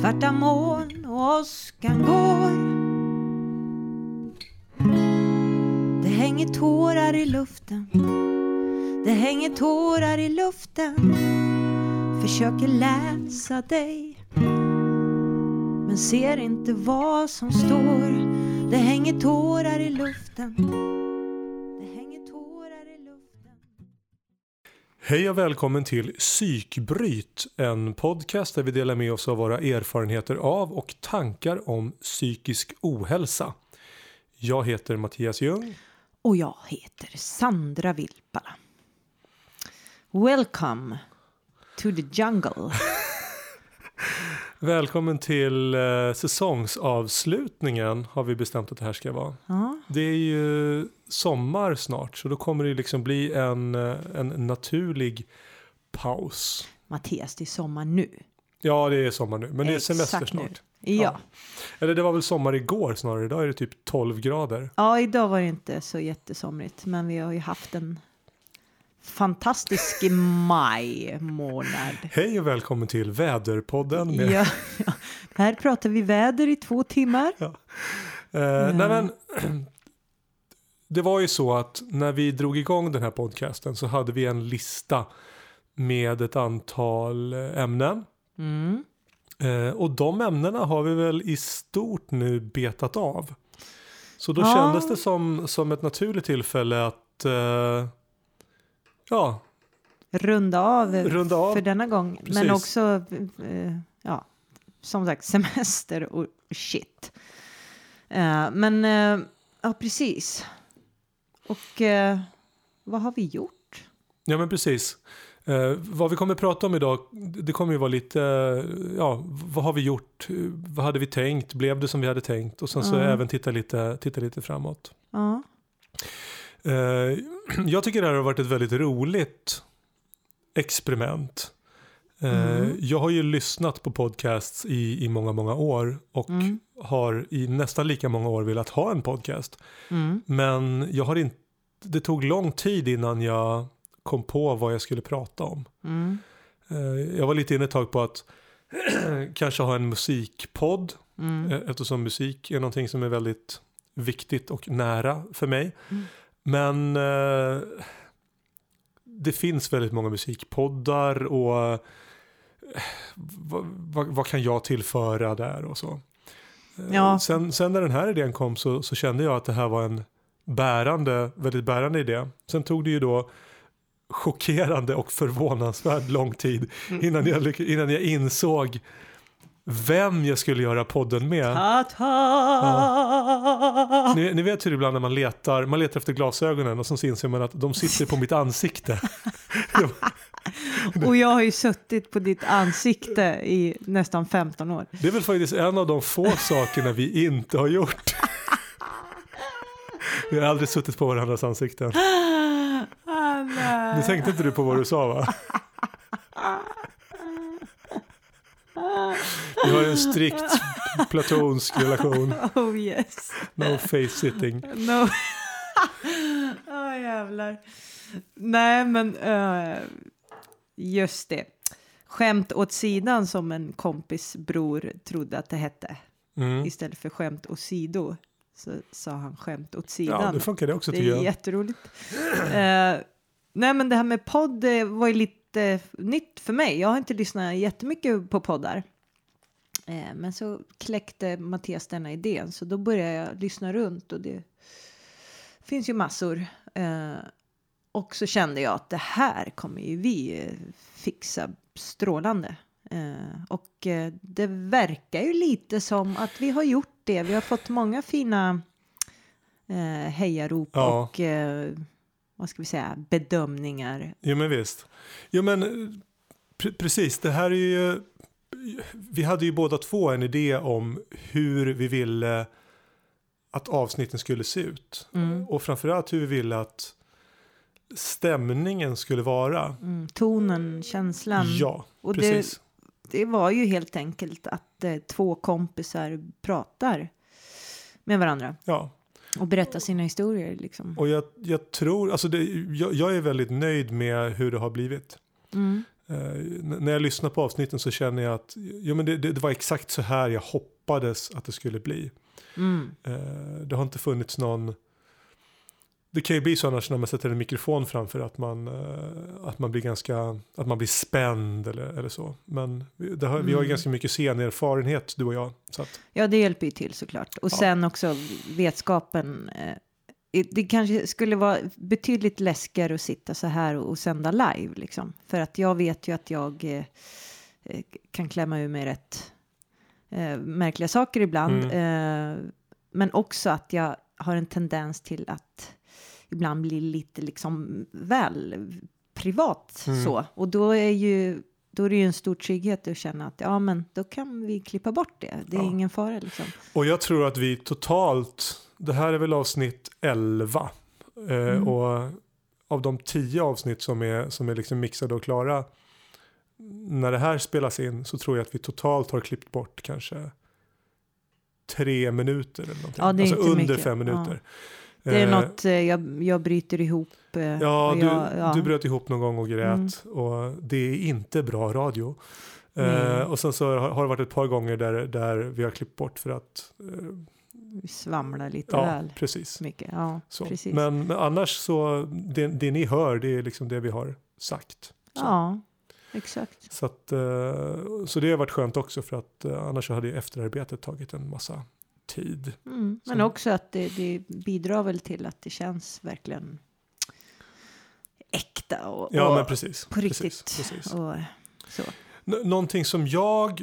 Svarta moln och åskan går. Det hänger tårar i luften. Det hänger tårar i luften. Försöker läsa dig. Men ser inte vad som står. Det hänger tårar i luften. Hej och välkommen till Psykbryt, en podcast där vi delar med oss av våra erfarenheter av och tankar om psykisk ohälsa. Jag heter Mattias Ljung. Och jag heter Sandra Vilpala. Welcome to the jungle. Välkommen till eh, säsongsavslutningen har vi bestämt att det här ska vara. Ja, Det är ju sommar snart så då kommer det liksom bli en, eh, en naturlig paus. Mattias, det är sommar nu. Ja, det är sommar nu, men det är Exakt semester snart. Ja. Eller det var väl sommar igår snarare, idag är det typ 12 grader. ja, idag var det inte så jättesomrigt, men vi har ju haft en fantastisk maj månad. Hej och välkommen till Väderpodden. Med, Ja, ja. Här pratar vi väder i två timmar. Eh, nej men, det var ju så att när vi drog igång den här podcasten så hade vi en lista med ett antal eh, ämnen. Mm. Eh, och de ämnena har vi väl i stort nu betat av. Så då Ja. kändes det som, som ett naturligt tillfälle att eh, ja, Runda av, Runda av, för denna gång, men precis. också, eh, ja, som sagt, semester och shit. Eh, men, eh, ja, precis. Och eh, vad har vi gjort? Ja men precis. Eh, vad vi kommer prata om idag, det kommer ju vara lite, eh, ja, vad har vi gjort? Vad hade vi tänkt? Blev det som vi hade tänkt? Och sen så Ja. även titta lite, titta lite framåt. Ja, Eh, jag tycker det här har varit ett väldigt roligt experiment. Eh, Mm. Jag har ju lyssnat på podcasts i, i många, många år och Mm. har i nästan lika många år velat ha en podcast. mm. Men jag har inte, det tog lång tid innan jag kom på vad jag skulle prata om. Mm. Eh, Jag var lite inne ett tag på att kanske ha en musikpodd Mm. eh, eftersom musik är någonting som är väldigt viktigt och nära för mig. Mm. Men eh, det finns väldigt många musikpoddar och eh, vad, vad, vad kan jag tillföra där och så. Eh, Ja. Sen, sen när den här idén kom så, så kände jag att det här var en bärande, väldigt bärande idé. Sen tog det ju då chockerande och förvånansvärt lång tid innan jag, innan jag insåg vem jag skulle göra podden med. Ta-ta! Ni, ni vet hur ibland när man letar, man letar efter glasögonen och så inser man att de sitter på mitt ansikte. Och jag har ju suttit på ditt ansikte i nästan 15 år. Det är väl faktiskt en av de få sakerna vi inte har gjort. Vi har aldrig suttit på varandras ansikten. Nu tänkte inte du på vad du sa va? Vi har en strikt platonsk relation. Oh yes. No face sitting. No. Åh jävlar. Nej men eh, just det. Skämt åt sidan som en kompis bror trodde att det hette. Mm. Istället för skämt åt sido så sa han skämt åt sidan. Ja, det funkar det också Det tycker är jag. jätteroligt. Eh, nej, men det här med podd var ju lite nytt för mig. Jag har inte lyssnat jättemycket på poddar. Eh, men så kläckte Mattias denna idén, så då började jag lyssna runt och det finns ju massor. Eh, och så kände jag att det här kommer ju vi eh, fixa strålande. Eh, och eh, det verkar ju lite som att vi har gjort det. Vi har fått många fina eh, hejarop Ja. och eh, vad ska vi säga, bedömningar. Jo men visst. Jo men pre- precis, det här är ju... Vi hade ju båda två en idé om hur vi ville att avsnitten skulle se ut. Mm. Och framförallt hur vi ville att stämningen skulle vara. Mm, tonen, känslan. Ja, och det, precis. det var ju helt enkelt att eh, två kompisar pratar med varandra Ja, och berättar sina historier. Liksom. och jag, jag tror, alltså det, jag, jag är väldigt nöjd med hur det har blivit. Mm. eh, när jag lyssnar på avsnitten så känner jag att jo, men det, det, det var exakt så här jag hoppades att det skulle bli. Mm. Eh, det har inte funnits någon... Det kan ju bli så annars när man sätter en mikrofon framför att man, eh, att man blir ganska, att man blir spänd eller, eller så. Men har, vi har ju Mm. ganska mycket scenerfarenhet du och jag. Så att, Ja, det hjälper ju till såklart. Och Ja. sen också vetskapen. Eh, det kanske skulle vara betydligt läskigare att sitta så här och, och sända live liksom. För att jag vet ju att jag eh, kan klämma ur mig rätt märkliga saker ibland. Eh, men också att jag har en tendens till att ibland bli lite liksom väl privat Mm. så. Och då är ju då är det ju en stor trygghet att känna att ja, men då kan vi klippa bort det. Det är Ja. ingen fara liksom. och jag tror att vi totalt, det här är väl avsnitt 11. Eh, Mm. Och av de 10 avsnitt som är, som är liksom mixade och klara. När det här spelas in så tror jag att vi totalt har klippt bort kanske tre minuter eller någonting. Ja, alltså under mycket. fem minuter. Det är Eh, något eh, jag, jag bryter ihop. eh, Ja, du, jag, ja. du bröt ihop någon gång och grät Mm. och det är inte bra radio. Eh, och sen så har har det varit ett par gånger där, där vi har klippt bort för att eh, Vi svamlar lite ja, väl precis. mycket. Ja, Så. precis. Men, men annars så, det, det ni hör det är liksom det vi har sagt. Så, ja, exakt. så, att, så det har varit skönt också för att annars hade ju efterarbetet tagit en massa tid. Mm. Men Så- också att det, det bidrar väl till att det känns verkligen äkta och, Ja och men precis. på riktigt. Precis, precis. Och så. Nå- någonting som jag,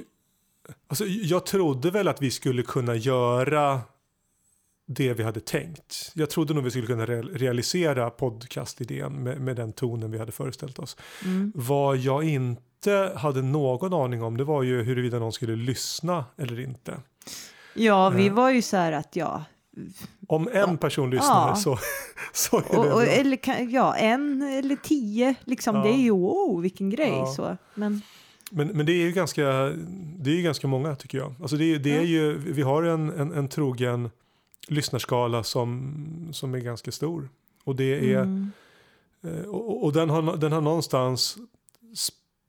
alltså jag trodde väl att vi skulle kunna göra det vi hade tänkt. Jag trodde nog vi skulle kunna re- realisera podcastidén med, med den tonen vi hade föreställt oss. Mm. Vad jag inte hade någon aning om det var ju huruvida någon skulle lyssna eller inte. Ja, vi var ju så här att ja. Om en person lyssnar Ja. så, så är det Och, och, eller kan- ja, en eller tio, liksom. Ja. Det är ju wow, vilken grej. Ja. Så. Men Men, men det är ju ganska, det är ju ganska många tycker jag. Alltså det, det är ju, vi har en, en, en trogen lyssnarskala som, som är ganska stor. Och, det är, mm. eh, och, och den, har, den har någonstans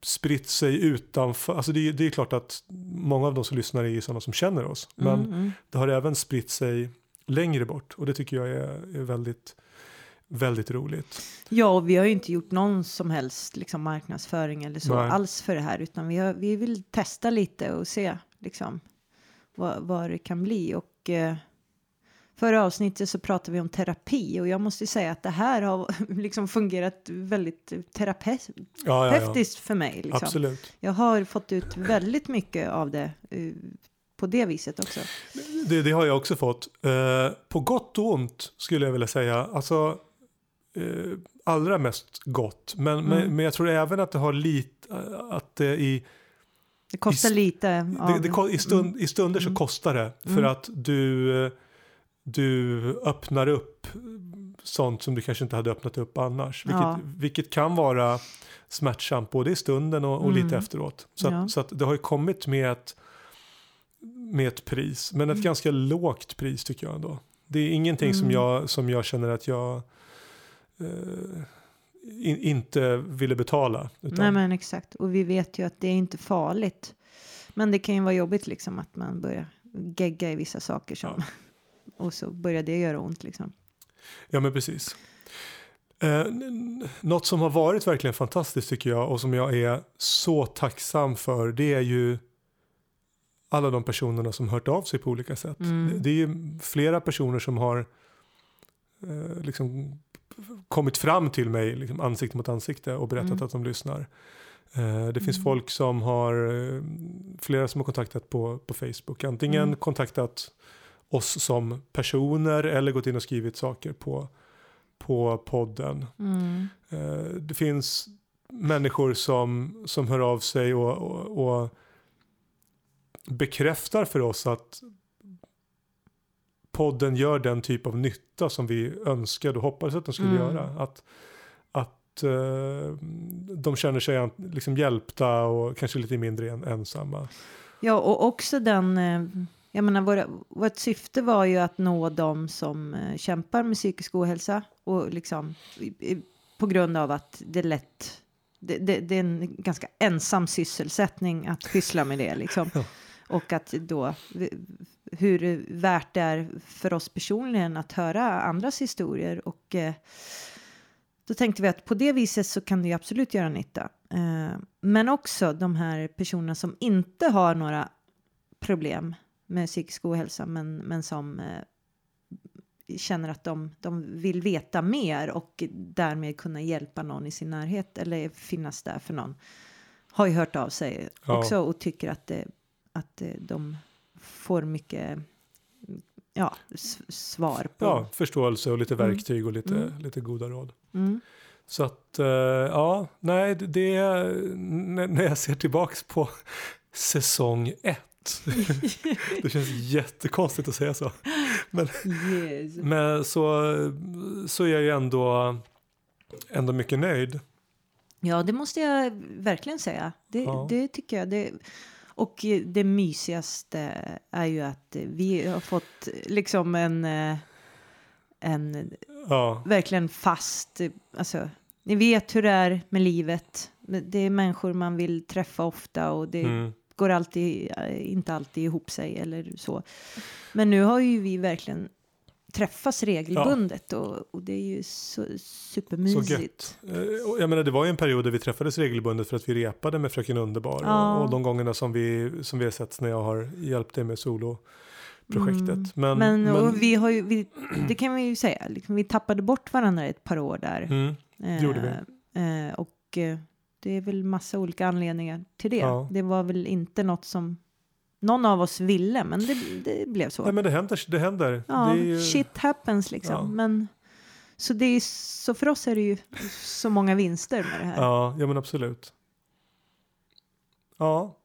spritt sig utanför. Alltså det, är- det är klart att många av de som lyssnar är sådana som känner oss. Men Mm, mm. det har även spritt sig längre bort. Och det tycker jag är, är väldigt, väldigt roligt. Ja, och vi har ju inte gjort någon som helst liksom, marknadsföring eller så Nej. alls för det här, utan vi, har, vi vill testa lite och se liksom, vad, vad det kan bli. Och eh, förra avsnittet så pratade vi om terapi och jag måste säga att det här har liksom fungerat väldigt terapeutiskt Ja, ja, ja. för mig. Liksom. Absolut. Jag har fått ut väldigt mycket av det eh, på det viset också. Det, det har jag också fått. Eh, på gott och ont skulle jag vilja säga. Alltså, eh, allra mest gott. Men, Mm. men, men jag tror även att det har lite, att det i, Det kostar I- lite. Av, det, det, i, stund, i stunder så Mm. kostar det. För Mm. att du, du öppnar upp sånt som du kanske inte hade öppnat upp annars. Vilket, Ja. vilket kan vara smärtsamt både i stunden och, och lite Mm. efteråt. Så, Ja. att, så att det har ju kommit med ett, med ett pris, men ett Mm. ganska lågt pris tycker jag ändå. Det är ingenting som, Mm. jag, som jag känner att jag eh, in, inte ville betala. Utan, Nej men exakt. Och vi vet ju att det är inte farligt. Men det kan ju vara jobbigt liksom att man börjar gegga i vissa saker som. Och så börjar det göra ont liksom. Ja men precis. Eh, något som har varit verkligen fantastiskt tycker jag och som jag är så tacksam för det är ju alla de personerna som hört av sig på olika sätt. Mm. Det, det är ju flera personer som har eh, liksom kommit fram till mig liksom, ansikte mot ansikte och berättat Mm. att de lyssnar. Eh, det finns Mm. folk som har, eh, flera som har kontaktat på, på Facebook. Antingen Mm. kontaktat oss som personer eller gått in och skrivit saker på, på podden. Mm. Eh, det finns människor som, som hör av sig och, och, och bekräftar för oss att podden gör den typ av nytta som vi önskade och hoppades att den skulle Mm. göra. Att, att eh, de känner sig liksom hjälpta och kanske lite mindre en, ensamma. Ja och också den. Jag menar våra, vårt syfte var ju att nå de som eh, kämpar med psykisk ohälsa. Och liksom på grund av att det lätt det, det, det är en ganska ensam sysselsättning att pyssla med det liksom. Och att då hur värt det är för oss personligen att höra andras historier och eh, då tänkte vi att på det viset så kan det ju absolut göra nytta. Eh, men också de här personerna som inte har några problem med psykisk ohälsa men, men som eh, känner att de, de vill veta mer och därmed kunna hjälpa någon i sin närhet eller finnas där för någon. Har ju hört av sig Ja. också och tycker att, det, att eh, de får mycket ja, svar på. Ja, förståelse och lite Mm. verktyg och lite, Mm. lite goda råd. Mm. Så att, eh, ja, nej, det- är när jag ser tillbaks på säsong ett. det känns jättekonstigt att säga så. Yes. Men så, så är jag ju ändå, ändå mycket nöjd. Ja, det måste jag verkligen säga. Det, Ja. det tycker jag. Det, och det mysigaste är ju att vi har fått liksom en, eh, en Ja, verkligen fast, alltså ni vet hur det är med livet. Det är människor man vill träffa ofta och det mm, går alltid, eh, inte alltid ihop sig eller så. Men nu har ju vi verkligen träffats regelbundet och, och det är ju så så supermysigt. gött. Eh, Jag menar, det var ju en period där vi träffades regelbundet för att vi repade med Fröken Underbar. Ja. Och, och de gångerna som vi, som vi har sett när jag har hjälpt dig med soloprojektet. Mm. Men, Men, men, vi har ju, vi, det kan vi ju säga, liksom, vi tappade bort varandra ett par år där. mm, gjorde vi. Eh, och eh, det är väl massa olika anledningar till det. Ja. Det var väl inte något som någon av oss ville, men det, det blev så. nej, men det händer. Det händer. ja, det ju, shit happens liksom. Ja. Men, så, det är, så för oss är det ju så många vinster med det här. Ja, ja men absolut. Ja,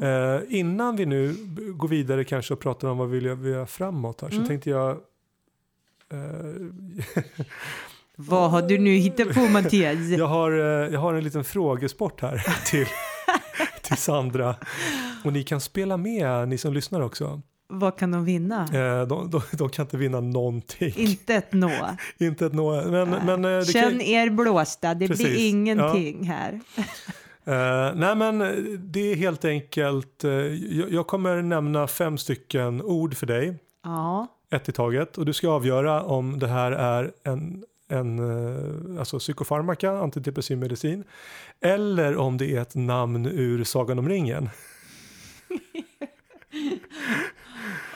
Ja. eh, innan vi nu går vidare kanske och pratar om vad vi vill göra- vi göra framåt här så Mm. tänkte jag eh, Vad har du nu hittat på Mattias? jag, har, eh, jag har en liten frågesport här till, till Sandra. Och ni kan spela med, ni som lyssnar också. Vad kan de vinna? Eh, de, de, de kan inte vinna någonting. Inte ett nå. inte ett nå. Men, men, eh, Känn kan, er blåsta, det Precis. blir ingenting här. Eh, nej men det är helt enkelt, eh, jag, jag kommer nämna fem stycken ord för dig, Ja, ett i taget. Och du ska avgöra om det här är en, en eh, alltså psykofarmaka, antidepressiv medicin, eller om det är ett namn ur Sagan om ringen.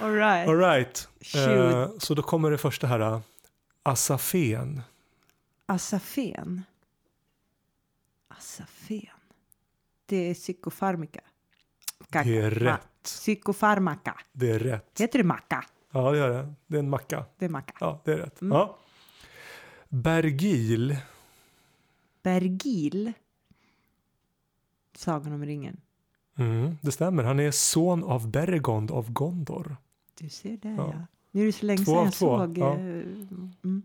all right. All right. Eh, så då kommer det första här. eh, Asafen. Asafen. Asafen. Det är psykofarmaka. Det är rätt. Psykofarmaka. Det är rätt. Heter det macka? Ja, det gör det. Det är en macka. Det är macka. Ja, det är rätt. Mm. Ja. Bergil. Bergil. Sagan om ringen. Mm, det stämmer. Han är son av Bergond av Gondor. Du ser där Ja. ja. Nu är det så länge Två sedan jag två, såg. ja. eh, Mm.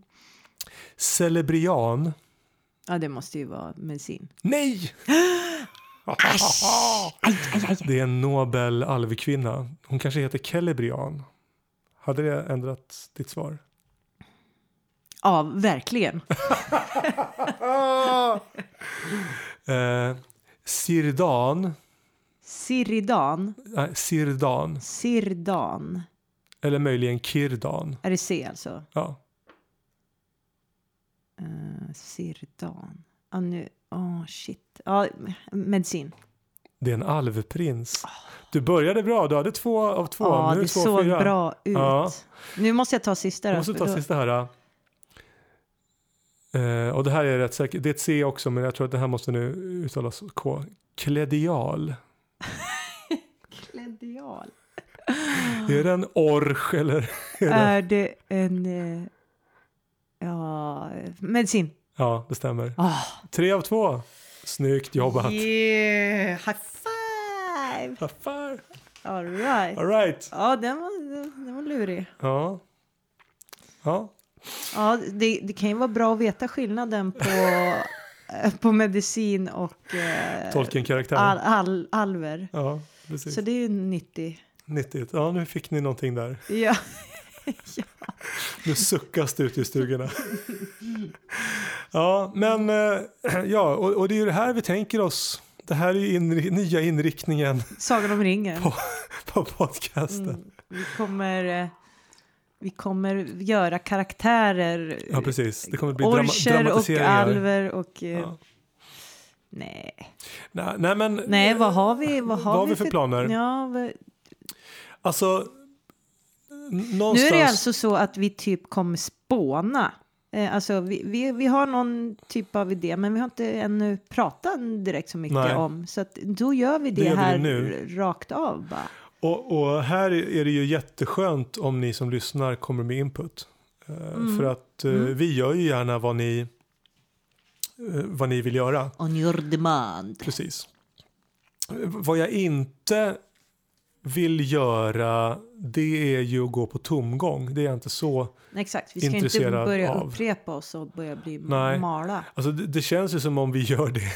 Celebrian. Ja, det måste ju vara medicin. Nej! Det är en nobel alvkvinna. Hon kanske heter Celebrian. Hade det ändrat ditt svar? Ja, verkligen. eh, Sirdan. Siridan. Nej, Sirdan. Sirdan. Eller möjligen Kirdan. Är det C alltså? Ja. Uh, Sirdan. Ja, nu. Åh, shit. Ja, medicin. Det är en alvprins. Du började bra. Du hade två av två. Ja, nu det två såg fyra. bra ut. Ja. Nu måste jag ta sista. Jag då, måste ta då- sista här. Eh, och det här är rätt säkert. Det är ett C också, men jag tror att det här måste nu uttalas K. Kledial. Kledial. Är det en orch eller? Är det? Är det en... eh, Ja, medicin. Ja, det stämmer. Ah. Tre av två. Snyggt jobbat. Yeah, high five! High five. All right. All right. Ja, den var, den var lurig. Ja. Ja. Ja, det, det kan ju vara bra att veta skillnaden på, eh, på medicin och eh, Tolkien-karaktär. al, al, alver. Ja, precis. Så det är ju nyttigt. Nyttigt. Ja, nu fick ni någonting där. Ja. Nu suckas det ut i stugorna. Ja, men eh, ja, och, och det är ju det här vi tänker oss. Det här är ju inri nya inriktningen Sagan om ringen. På- på podcasten. Mm. Vi kommer... Vi kommer göra karaktärer. Ja, precis. Det kommer bli Orcher och alver och... eh, Ja. Nej. Nej, nej, men Nej, vad har vi, vad har vad har vi för planer? Ja, vad- Alltså, n- nu någonstans... är det alltså så att vi typ kommer spåna. Eh, alltså vi, vi, vi har någon typ av idé, men vi har inte ännu pratat direkt så mycket Nej. om. Så att då gör vi det, gör vi här nu. rakt av bara. Och, och här är det ju jätteskönt om ni som lyssnar kommer med input. Eh, Mm. För att eh, Mm. vi gör ju gärna vad ni, eh, vad ni vill göra. On your demand. Precis. Vad jag inte vill göra det är ju att gå på tomgång. Det är jag inte så. Exakt, vi ska inte börja av. upprepa oss och börja bli Nej. mala. Alltså det, det känns ju som om vi gör det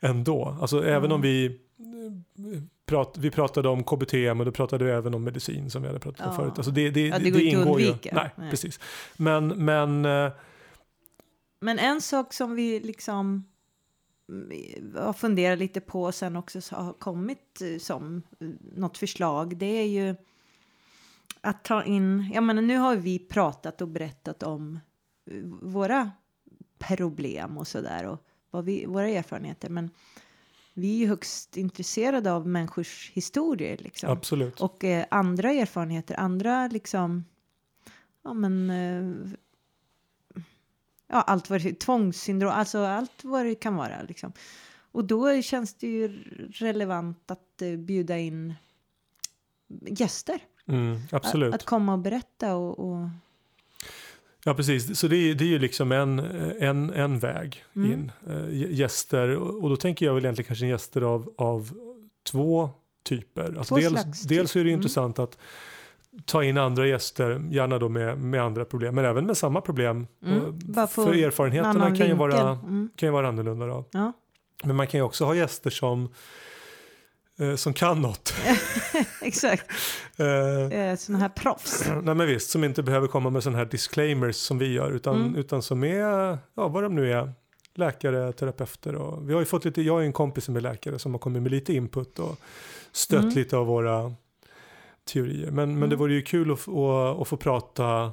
ändå. Alltså även om vi eh, prat, vi pratade om KBT men då pratade vi även om medicin som vi hade pratat om Ja. förut. Alltså det, det, Ja, det går inte att ju. undvika. Nej, Nej. precis. Men, men eh, Men en sak som vi liksom mm, har funderat lite på och sen också så har kommit eh, som eh, något förslag det är ju att ta in, jag menar nu har vi pratat och berättat om eh, våra problem och sådär och vad vi, våra erfarenheter men vi är ju högst intresserade av människors historier liksom. absolut. Och eh, andra erfarenheter, andra liksom, ja men, eh, ja allt vad det tvångssyndrom, alltså allt vad det kan vara liksom. Och då känns det ju relevant att eh, bjuda in gäster. Mm, absolut. Att, att komma och berätta och, och Ja, precis. Så det är, det är ju liksom en, en, en väg Mm. in. Eh, gäster, och då tänker jag väl egentligen kanske gäster av, av två typer. Alltså Två dels, slags dels är det. Mm. intressant att ta in andra gäster, gärna då med, med andra problem, men även med samma problem. Mm, För en erfarenheterna kan ju, vara. Mm, kan ju vara annorlunda. Då. ja. Men man kan ju också ha gäster som, eh, som kan något. Exakt, Eh, eh, sådana här proffs. Nej men visst, som inte behöver komma med sådana här disclaimers som vi gör utan, Mm. utan som är, ja vad de nu är, läkare, terapeuter och vi har ju fått lite, jag är en kompis som är läkare som har kommit med lite input och stött Mm. lite av våra teorier. Men, men Mm. det vore ju kul att, att, att få prata,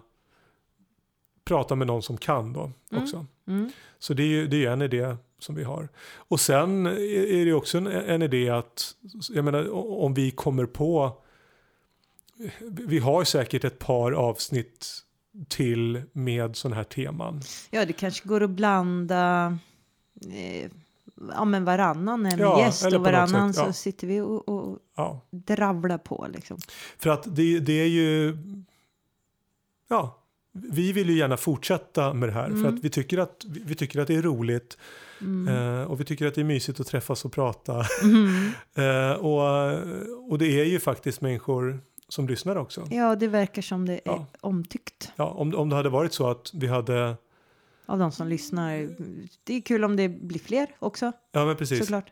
prata med någon som kan då Mm. också. Mm. Så det är ju det är en idé som vi har. Och sen är det ju också en, en idé att, jag menar om vi kommer på, vi har säkert ett par avsnitt till med sådana här teman. Ja, det kanske går att blanda eh, ja, men varannan en Ja, gäst och varannan sätt, ja. så sitter vi och, och Ja, dravlar på liksom. för att det, det är ju, ja, vi vill ju gärna fortsätta med det här för Mm. att vi tycker att, vi tycker att det är roligt Mm. eh, och vi tycker att det är mysigt att träffas och prata. Mm. Eh, och, och det är ju faktiskt människor som lyssnar också. Ja, det verkar som det är omtyckt Ja, om, om det hade varit så att vi hade, av de som lyssnar. Det är kul om det blir fler också, ja men precis, såklart.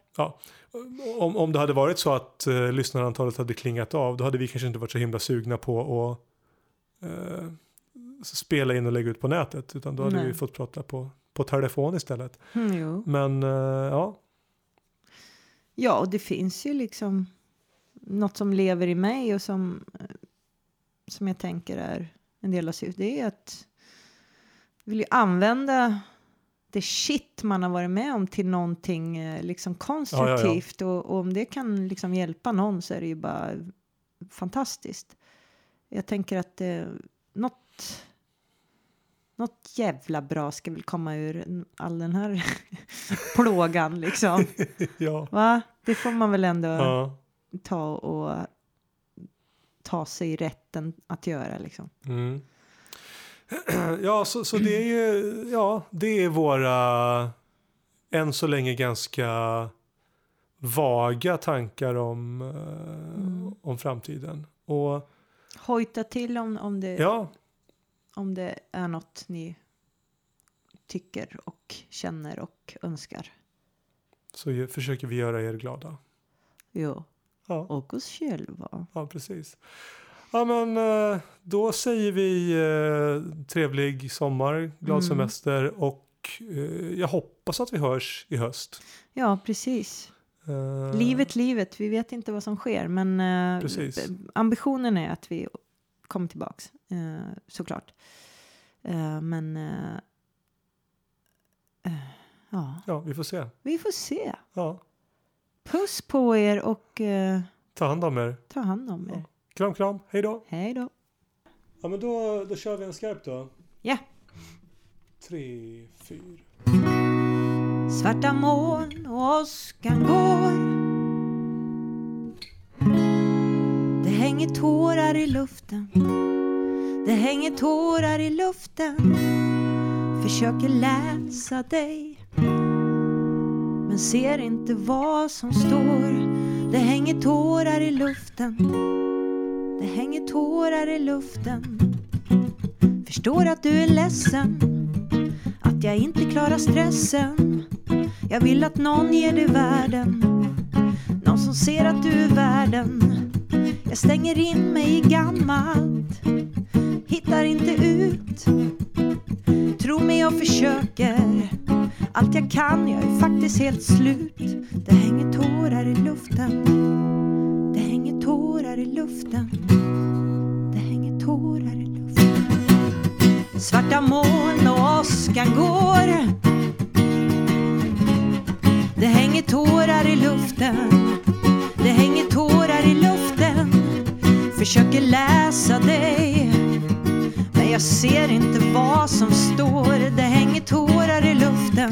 om, om det hade varit så att eh, lyssnarantalet hade klingat av, då hade vi kanske inte varit så himla sugna på att eh, spela in och lägga ut på nätet, utan då hade Nej. vi fått prata på, på telefon istället. Mm. Men eh, ja, Ja, och det finns ju liksom något som lever i mig och som, eh, som jag tänker är en del av syftet. Det är att vill ju använda det shit man har varit med om till någonting eh, liksom konstruktivt. Och, och om det kan liksom hjälpa någon så är det ju bara fantastiskt. Jag tänker att eh, något, något jävla bra ska väl komma ur all den här plågan liksom. ja, Va? Det får man väl ändå ja. ta och ta sig rätten att göra liksom. Mm. Ja, så, så det är ju, ja, det är våra än så länge ganska vaga tankar om, Mm. om framtiden. Och Hojta till om, om, det, ja, om det är något ni tycker och känner och önskar. så försöker vi göra er glada. Jo, Ja, och oss själva. ja precis. Ja, men eh, då säger vi eh, trevlig sommar, glad Mm. semester och eh, jag hoppas att vi hörs i höst. Ja, precis. Eh, Livet, livet. Vi vet inte vad som sker, men b- ambitionen är att vi kommer tillbaks, såklart. Men ja, Ja, vi får se. vi får se. Ja, Puss på er och ta hand om er. ta hand om er. Kram, kram. Hej då. Hej då. Ja, men då, då kör vi en skarp då. Ja. Tre, fyra. Svarta moln och åskan går Det hänger tårar i luften Det hänger tårar i luften Försöker läsa dig Men ser inte vad som står Det hänger tårar i luften det hänger tårar i luften. Förstår att du är ledsen. Att jag inte klarar stressen. Jag vill att någon ger dig världen. Någon som ser att du är världen. Jag stänger in mig i gammalt. Hittar inte ut. Tro mig jag försöker. Allt jag kan, jag är faktiskt helt slut. Det hänger tårar i luften luften. Det hänger tårar i luften. Svarta moln och åskan går. Det hänger tårar i luften. Det hänger tårar i luften. Försöker läsa dig. Men jag ser inte vad som står. Det hänger tårar i luften.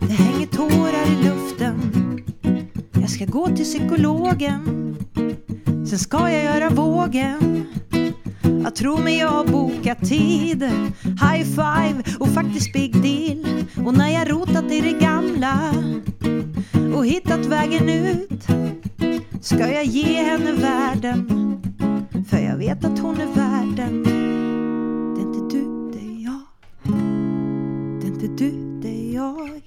Det hänger tårar i luften. Jag ska gå till psykologen. Sen ska jag göra vågen. Jag tror mig jag har bokat tid. High five och faktiskt big deal. Och när jag rotat i det gamla Och hittat vägen ut Ska jag ge henne världen. För jag vet att hon är värden Det är inte du, det är jag. Det är inte du, det är jag.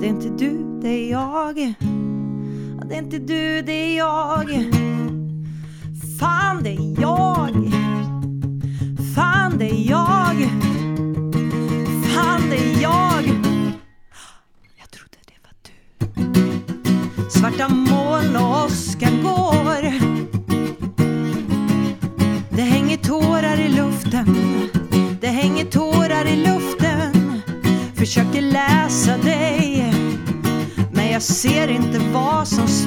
Det är inte du, det är jag. Det är inte du, det är jag. Fan det är jag. Fan det är jag. Fan det är jag. Jag trodde det var du. Svarta moln och åska går. Det hänger tårar i luften. Det hänger tårar i luften. Försöker läsa dig. Men jag ser inte vad som står